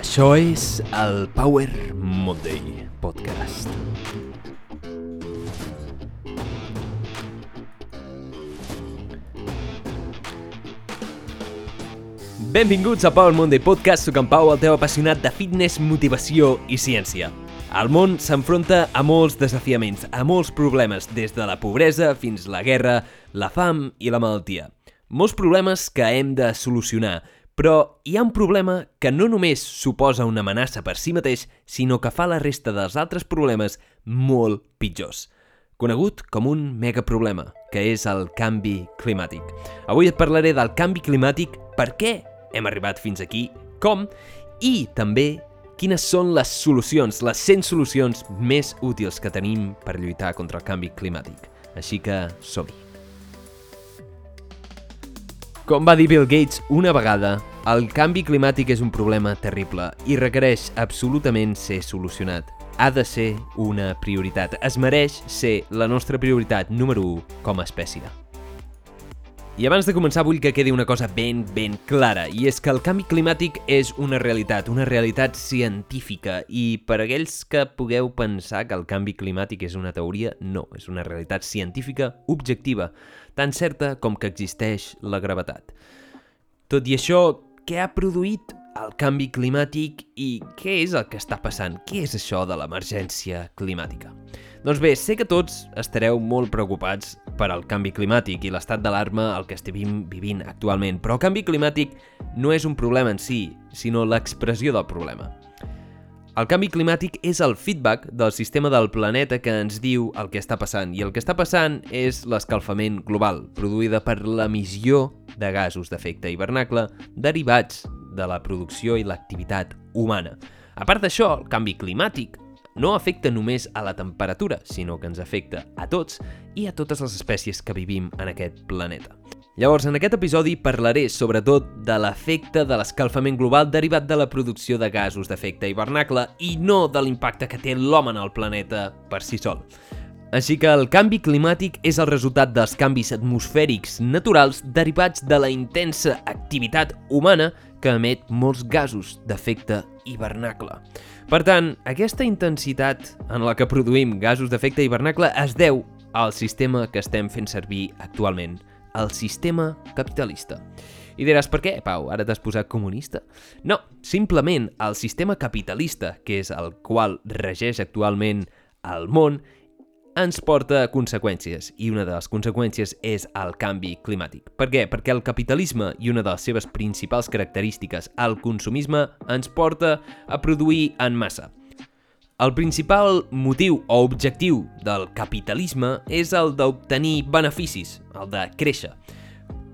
Això és el Power Monday Podcast. Benvinguts a Power Monday Podcast, soc en Pau, el teu apassionat de fitness, motivació i ciència. El món s'enfronta a molts desafiaments, a molts problemes, des de la pobresa fins la guerra, la fam i la malaltia. Molts problemes que hem de solucionar, però hi ha un problema que no només suposa una amenaça per si mateix, sinó que fa la resta dels altres problemes molt pitjors conegut com un megaproblema, que és el canvi climàtic. Avui et parlaré del canvi climàtic, per què hem arribat fins aquí, com, i també quines són les solucions, les 100 solucions més útils que tenim per lluitar contra el canvi climàtic. Així que som-hi. Com va dir Bill Gates una vegada, el canvi climàtic és un problema terrible i requereix absolutament ser solucionat ha de ser una prioritat. Es mereix ser la nostra prioritat número 1 com a espècie. I abans de començar vull que quedi una cosa ben, ben clara, i és que el canvi climàtic és una realitat, una realitat científica, i per aquells que pugueu pensar que el canvi climàtic és una teoria, no, és una realitat científica objectiva, tan certa com que existeix la gravetat. Tot i això, què ha produït el canvi climàtic i què és el que està passant? Què és això de l'emergència climàtica? Doncs bé, sé que tots estareu molt preocupats per al canvi climàtic i l'estat d'alarma al que estem vivint actualment, però el canvi climàtic no és un problema en si, sinó l'expressió del problema. El canvi climàtic és el feedback del sistema del planeta que ens diu el que està passant, i el que està passant és l'escalfament global, produïda per l'emissió de gasos d'efecte hivernacle derivats de la producció i l'activitat humana. A part d'això, el canvi climàtic no afecta només a la temperatura, sinó que ens afecta a tots i a totes les espècies que vivim en aquest planeta. Llavors, en aquest episodi parlaré sobretot de l'efecte de l'escalfament global derivat de la producció de gasos d'efecte hivernacle i no de l'impacte que té l'home en el planeta per si sol. Així que el canvi climàtic és el resultat dels canvis atmosfèrics naturals derivats de la intensa activitat humana que emet molts gasos d'efecte hivernacle. Per tant, aquesta intensitat en la que produïm gasos d'efecte hivernacle es deu al sistema que estem fent servir actualment, el sistema capitalista. I diràs, per què, Pau? Ara t'has posat comunista? No, simplement el sistema capitalista, que és el qual regeix actualment el món, ens porta a conseqüències, i una de les conseqüències és el canvi climàtic. Per què? Perquè el capitalisme i una de les seves principals característiques, el consumisme, ens porta a produir en massa. El principal motiu o objectiu del capitalisme és el d'obtenir beneficis, el de créixer.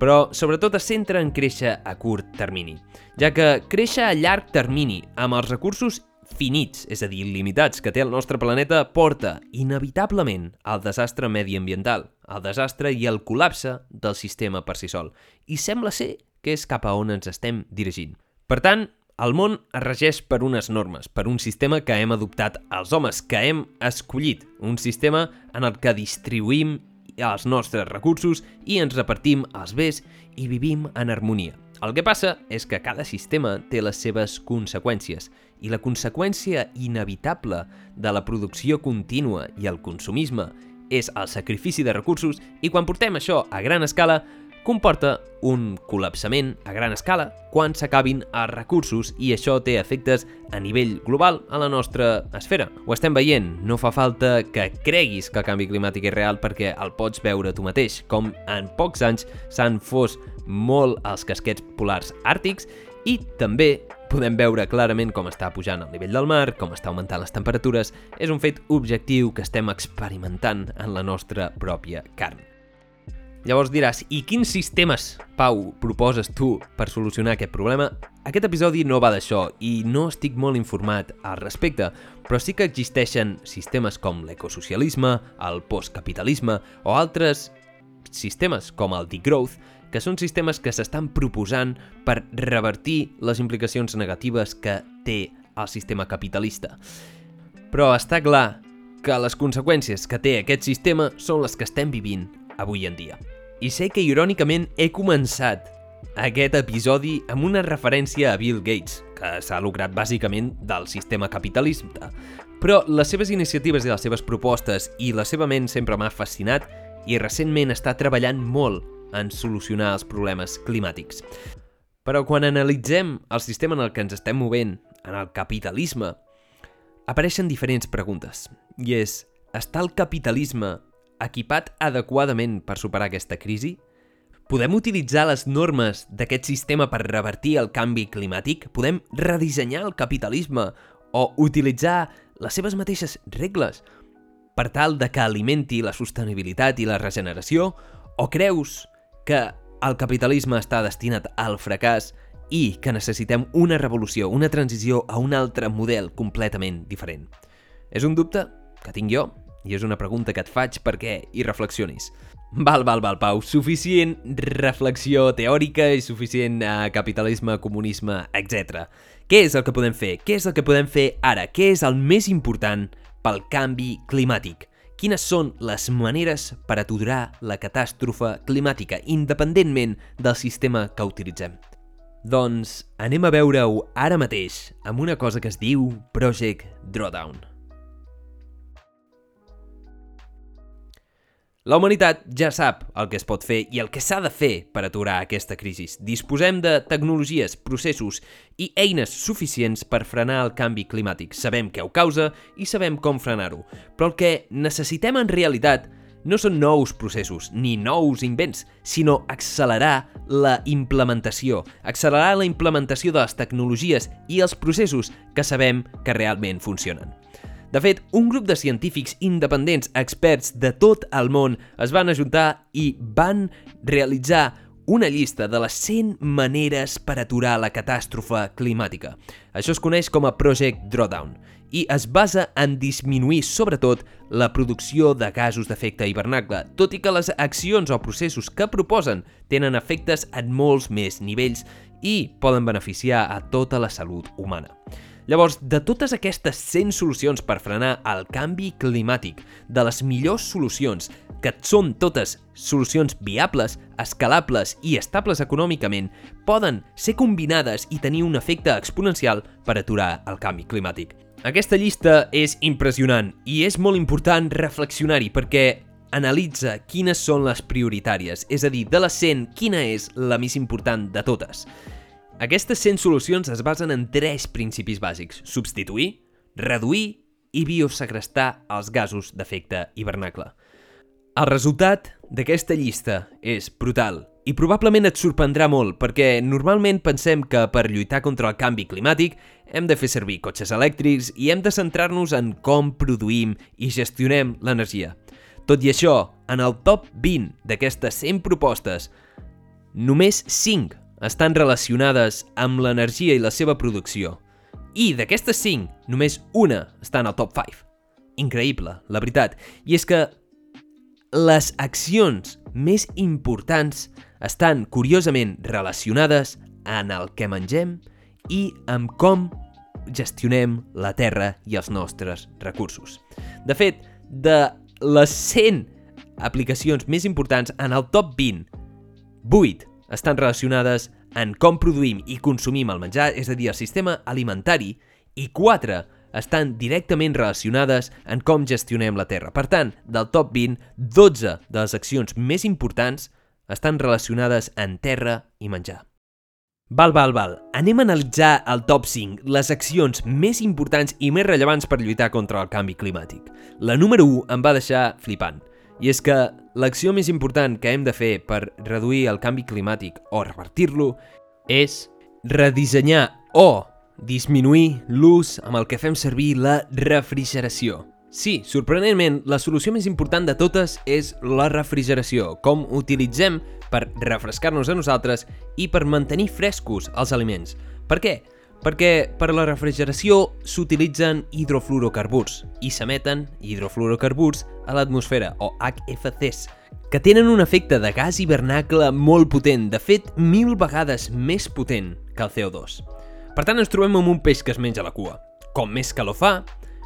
Però sobretot es centra en créixer a curt termini, ja que créixer a llarg termini amb els recursos finits, és a dir, limitats, que té el nostre planeta, porta inevitablement al desastre mediambiental, al desastre i al col·lapse del sistema per si sol. I sembla ser que és cap a on ens estem dirigint. Per tant, el món es regeix per unes normes, per un sistema que hem adoptat els homes, que hem escollit, un sistema en el que distribuïm els nostres recursos i ens repartim els bés i vivim en harmonia. El que passa és que cada sistema té les seves conseqüències i la conseqüència inevitable de la producció contínua i el consumisme és el sacrifici de recursos i quan portem això a gran escala comporta un col·lapsament a gran escala quan s'acabin els recursos i això té efectes a nivell global a la nostra esfera. Ho estem veient, no fa falta que creguis que el canvi climàtic és real perquè el pots veure tu mateix, com en pocs anys s'han fos molt els casquets polars àrtics i també podem veure clarament com està pujant el nivell del mar, com està augmentant les temperatures. És un fet objectiu que estem experimentant en la nostra pròpia carn. Llavors diràs, i quins sistemes, Pau, proposes tu per solucionar aquest problema? Aquest episodi no va d'això i no estic molt informat al respecte, però sí que existeixen sistemes com l'ecosocialisme, el postcapitalisme o altres sistemes com el degrowth que són sistemes que s'estan proposant per revertir les implicacions negatives que té el sistema capitalista. Però està clar que les conseqüències que té aquest sistema són les que estem vivint avui en dia. I sé que irònicament he començat aquest episodi amb una referència a Bill Gates, que s'ha lograt bàsicament del sistema capitalista. Però les seves iniciatives i les seves propostes i la seva ment sempre m'ha fascinat i recentment està treballant molt en solucionar els problemes climàtics. Però quan analitzem el sistema en el que ens estem movent, en el capitalisme, apareixen diferents preguntes. I és, està el capitalisme equipat adequadament per superar aquesta crisi? Podem utilitzar les normes d'aquest sistema per revertir el canvi climàtic? Podem redissenyar el capitalisme o utilitzar les seves mateixes regles per tal de que alimenti la sostenibilitat i la regeneració? O creus que el capitalisme està destinat al fracàs i que necessitem una revolució, una transició a un altre model completament diferent? És un dubte que tinc jo i és una pregunta que et faig perquè hi reflexionis. Val, val, val, Pau. Suficient reflexió teòrica i suficient uh, capitalisme, comunisme, etc. Què és el que podem fer? Què és el que podem fer ara? Què és el més important pel canvi climàtic? Quines són les maneres per aturar la catàstrofe climàtica, independentment del sistema que utilitzem? Doncs anem a veure-ho ara mateix amb una cosa que es diu Project Drawdown. La humanitat ja sap el que es pot fer i el que s'ha de fer per aturar aquesta crisi. Disposem de tecnologies, processos i eines suficients per frenar el canvi climàtic. Sabem què ho causa i sabem com frenar-ho. Però el que necessitem en realitat no són nous processos ni nous invents, sinó accelerar la implementació, accelerar la implementació de les tecnologies i els processos que sabem que realment funcionen. De fet, un grup de científics independents, experts de tot el món, es van ajuntar i van realitzar una llista de les 100 maneres per aturar la catàstrofe climàtica. Això es coneix com a Project Drawdown i es basa en disminuir, sobretot, la producció de gasos d'efecte hivernacle, tot i que les accions o processos que proposen tenen efectes en molts més nivells i poden beneficiar a tota la salut humana. Llavors, de totes aquestes 100 solucions per frenar el canvi climàtic, de les millors solucions, que són totes solucions viables, escalables i estables econòmicament, poden ser combinades i tenir un efecte exponencial per aturar el canvi climàtic. Aquesta llista és impressionant i és molt important reflexionar-hi perquè analitza quines són les prioritàries, és a dir, de les 100, quina és la més important de totes. Aquestes 100 solucions es basen en tres principis bàsics. Substituir, reduir i biosegrestar els gasos d'efecte hivernacle. El resultat d'aquesta llista és brutal i probablement et sorprendrà molt perquè normalment pensem que per lluitar contra el canvi climàtic hem de fer servir cotxes elèctrics i hem de centrar-nos en com produïm i gestionem l'energia. Tot i això, en el top 20 d'aquestes 100 propostes, només 5 estan relacionades amb l'energia i la seva producció. I d'aquestes 5, només una està en el top 5. Increïble, la veritat. I és que les accions més importants estan curiosament relacionades en el que mengem i amb com gestionem la terra i els nostres recursos. De fet, de les 100 aplicacions més importants en el top 20, 8 estan relacionades en com produïm i consumim el menjar, és a dir, el sistema alimentari, i 4 estan directament relacionades en com gestionem la Terra. Per tant, del top 20, 12 de les accions més importants estan relacionades en terra i menjar. Val, val, val. Anem a analitzar el top 5, les accions més importants i més rellevants per lluitar contra el canvi climàtic. La número 1 em va deixar flipant. I és que l'acció més important que hem de fer per reduir el canvi climàtic o revertir-lo és redissenyar o disminuir l'ús amb el que fem servir la refrigeració. Sí, sorprenentment, la solució més important de totes és la refrigeració, com utilitzem per refrescar-nos a nosaltres i per mantenir frescos els aliments. Per què? Perquè per a la refrigeració s'utilitzen hidrofluorocarburs i s'emeten hidrofluorocarburs a l'atmosfera, o HFCs, que tenen un efecte de gas hivernacle molt potent, de fet, mil vegades més potent que el CO2. Per tant, ens trobem amb un peix que es menja la cua. Com més calor fa,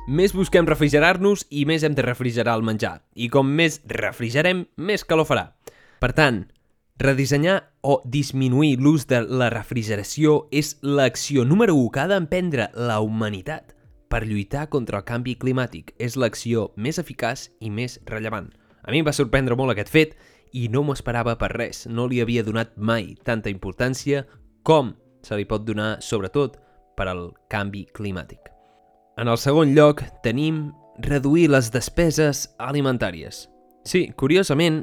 més busquem refrigerar-nos i més hem de refrigerar el menjar. I com més refrigerem, més calor farà. Per tant, redissenyar o disminuir l'ús de la refrigeració és l'acció número 1 que ha d'emprendre la humanitat per lluitar contra el canvi climàtic. És l'acció més eficaç i més rellevant. A mi em va sorprendre molt aquest fet i no m'ho esperava per res. No li havia donat mai tanta importància com se li pot donar, sobretot, per al canvi climàtic. En el segon lloc tenim reduir les despeses alimentàries. Sí, curiosament,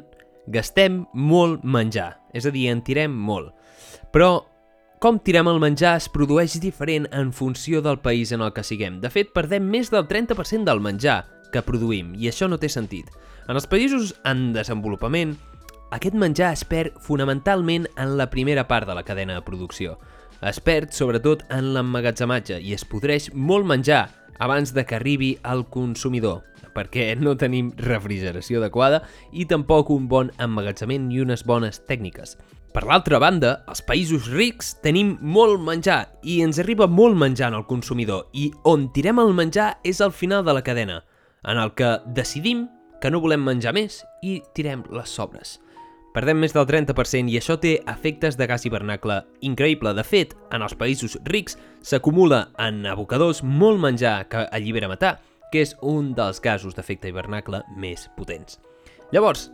gastem molt menjar, és a dir, en tirem molt. Però com tirem el menjar es produeix diferent en funció del país en el que siguem. De fet, perdem més del 30% del menjar que produïm, i això no té sentit. En els països en desenvolupament, aquest menjar es perd fonamentalment en la primera part de la cadena de producció. Es perd sobretot en l'emmagatzematge i es podreix molt menjar abans de que arribi al consumidor, perquè no tenim refrigeració adequada i tampoc un bon emmagatzement i unes bones tècniques. Per l'altra banda, als països rics tenim molt menjar i ens arriba molt menjar al consumidor i on tirem el menjar és al final de la cadena, en el que decidim que no volem menjar més i tirem les sobres. Perdem més del 30% i això té efectes de gas hivernacle increïble. De fet, en els països rics s'acumula en abocadors molt menjar que allibera matar, que és un dels gasos d'efecte hivernacle més potents. Llavors,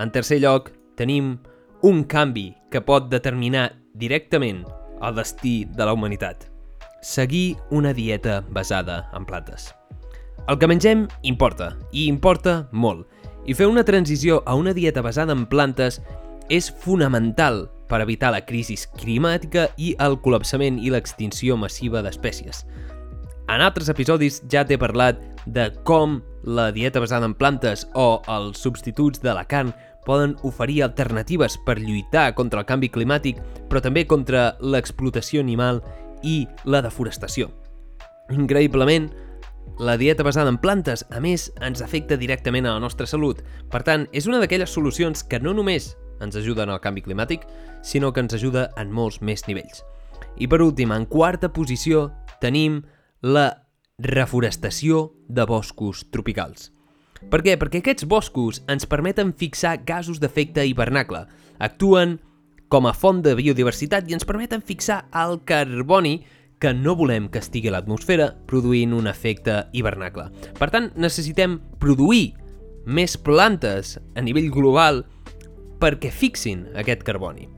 en tercer lloc, tenim un canvi que pot determinar directament el destí de la humanitat. Seguir una dieta basada en plantes. El que mengem importa, i importa molt. I fer una transició a una dieta basada en plantes és fonamental per evitar la crisi climàtica i el col·lapsament i l'extinció massiva d'espècies. En altres episodis ja t'he parlat de com la dieta basada en plantes o els substituts de la carn poden oferir alternatives per lluitar contra el canvi climàtic, però també contra l'explotació animal i la deforestació. Increïblement, la dieta basada en plantes, a més, ens afecta directament a la nostra salut. Per tant, és una d'aquelles solucions que no només ens ajuden al canvi climàtic, sinó que ens ajuda en molts més nivells. I per últim, en quarta posició, tenim la reforestació de boscos tropicals. Per què? Perquè aquests boscos ens permeten fixar gasos d'efecte hivernacle. Actuen com a font de biodiversitat i ens permeten fixar el carboni que no volem que estigui a l'atmosfera produint un efecte hivernacle. Per tant, necessitem produir més plantes a nivell global perquè fixin aquest carboni.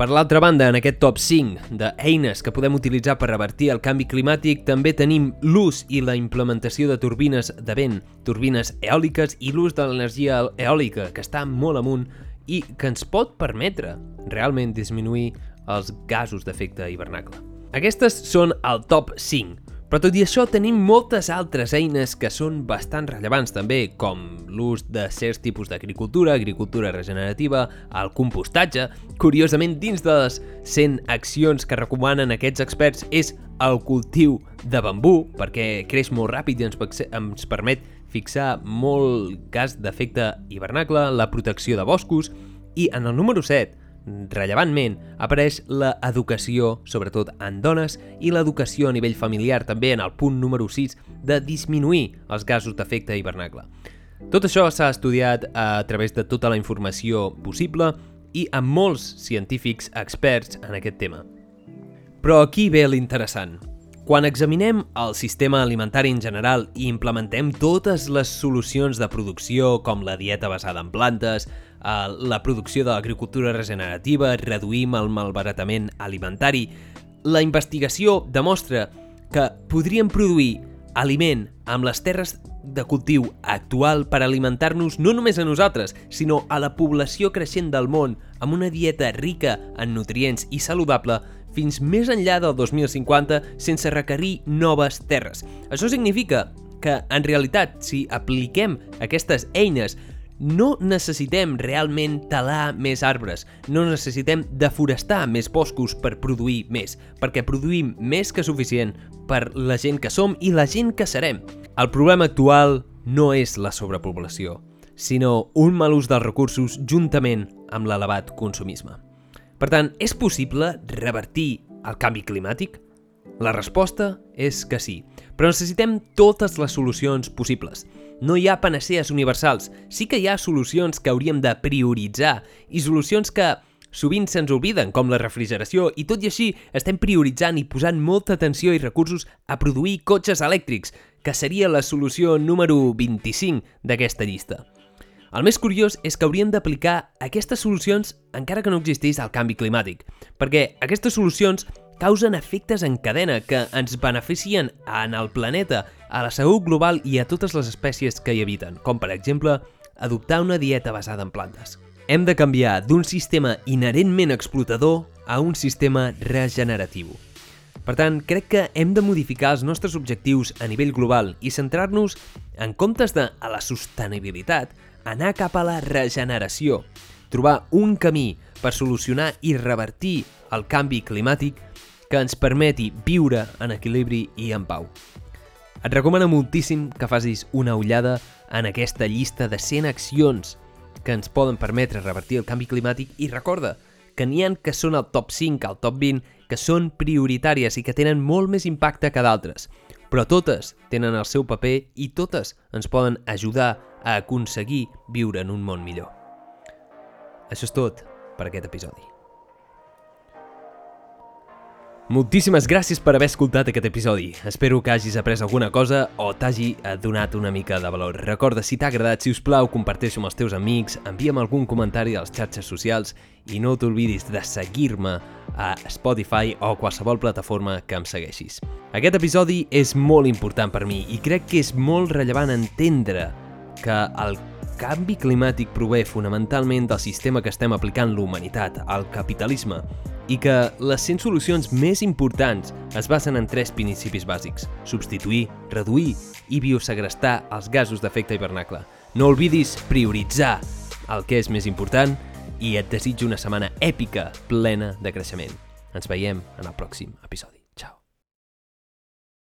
Per l'altra banda, en aquest top 5 d'eines que podem utilitzar per revertir el canvi climàtic, també tenim l'ús i la implementació de turbines de vent, turbines eòliques i l'ús de l'energia eòlica, que està molt amunt i que ens pot permetre realment disminuir els gasos d'efecte hivernacle. Aquestes són el top 5, però tot i això tenim moltes altres eines que són bastant rellevants també, com l'ús de certs tipus d'agricultura, agricultura regenerativa, el compostatge. Curiosament, dins de les 100 accions que recomanen aquests experts és el cultiu de bambú, perquè creix molt ràpid i ens, ens permet fixar molt gas d'efecte hivernacle, la protecció de boscos, i en el número 7 Rellevantment, apareix la educació, sobretot en dones, i l'educació a nivell familiar també en el punt número 6 de disminuir els gasos d'efecte hivernacle. Tot això s'ha estudiat a través de tota la informació possible i amb molts científics experts en aquest tema. Però aquí ve l'interessant. Quan examinem el sistema alimentari en general i implementem totes les solucions de producció com la dieta basada en plantes, la producció de l'agricultura regenerativa, reduïm el malbaratament alimentari. La investigació demostra que podríem produir aliment amb les terres de cultiu actual per alimentar-nos no només a nosaltres, sinó a la població creixent del món amb una dieta rica en nutrients i saludable fins més enllà del 2050 sense requerir noves terres. Això significa que, en realitat, si apliquem aquestes eines no necessitem realment talar més arbres, no necessitem deforestar més boscos per produir més, perquè produïm més que suficient per la gent que som i la gent que serem. El problema actual no és la sobrepoblació, sinó un mal ús dels recursos juntament amb l'elevat consumisme. Per tant, és possible revertir el canvi climàtic? La resposta és que sí, però necessitem totes les solucions possibles – no hi ha panacees universals, sí que hi ha solucions que hauríem de prioritzar i solucions que sovint se'ns obliden, com la refrigeració, i tot i així estem prioritzant i posant molta atenció i recursos a produir cotxes elèctrics, que seria la solució número 25 d'aquesta llista. El més curiós és que haurien d'aplicar aquestes solucions encara que no existís el canvi climàtic, perquè aquestes solucions causen efectes en cadena que ens beneficien en el planeta, a la salut global i a totes les espècies que hi habiten, com per exemple adoptar una dieta basada en plantes. Hem de canviar d'un sistema inherentment explotador a un sistema regeneratiu. Per tant, crec que hem de modificar els nostres objectius a nivell global i centrar-nos, en comptes de a la sostenibilitat, anar cap a la regeneració, trobar un camí per solucionar i revertir el canvi climàtic que ens permeti viure en equilibri i en pau. Et recomano moltíssim que facis una ullada en aquesta llista de 100 accions que ens poden permetre revertir el canvi climàtic i recorda que n'hi han que són al top 5, al top 20, que són prioritàries i que tenen molt més impacte que d'altres, però totes tenen el seu paper i totes ens poden ajudar a aconseguir viure en un món millor. Això és tot per aquest episodi. Moltíssimes gràcies per haver escoltat aquest episodi. Espero que hagis après alguna cosa o t'hagi donat una mica de valor. Recorda, si t'ha agradat, si us plau, comparteix amb els teus amics, envia'm algun comentari a les xarxes socials i no t'oblidis de seguir-me a Spotify o qualsevol plataforma que em segueixis. Aquest episodi és molt important per mi i crec que és molt rellevant entendre que el canvi climàtic prové fonamentalment del sistema que estem aplicant l'humanitat, el capitalisme, i que les 100 solucions més importants es basen en tres principis bàsics. Substituir, reduir i biosegrestar els gasos d'efecte hivernacle. No oblidis prioritzar el que és més important i et desitjo una setmana èpica plena de creixement. Ens veiem en el pròxim episodi.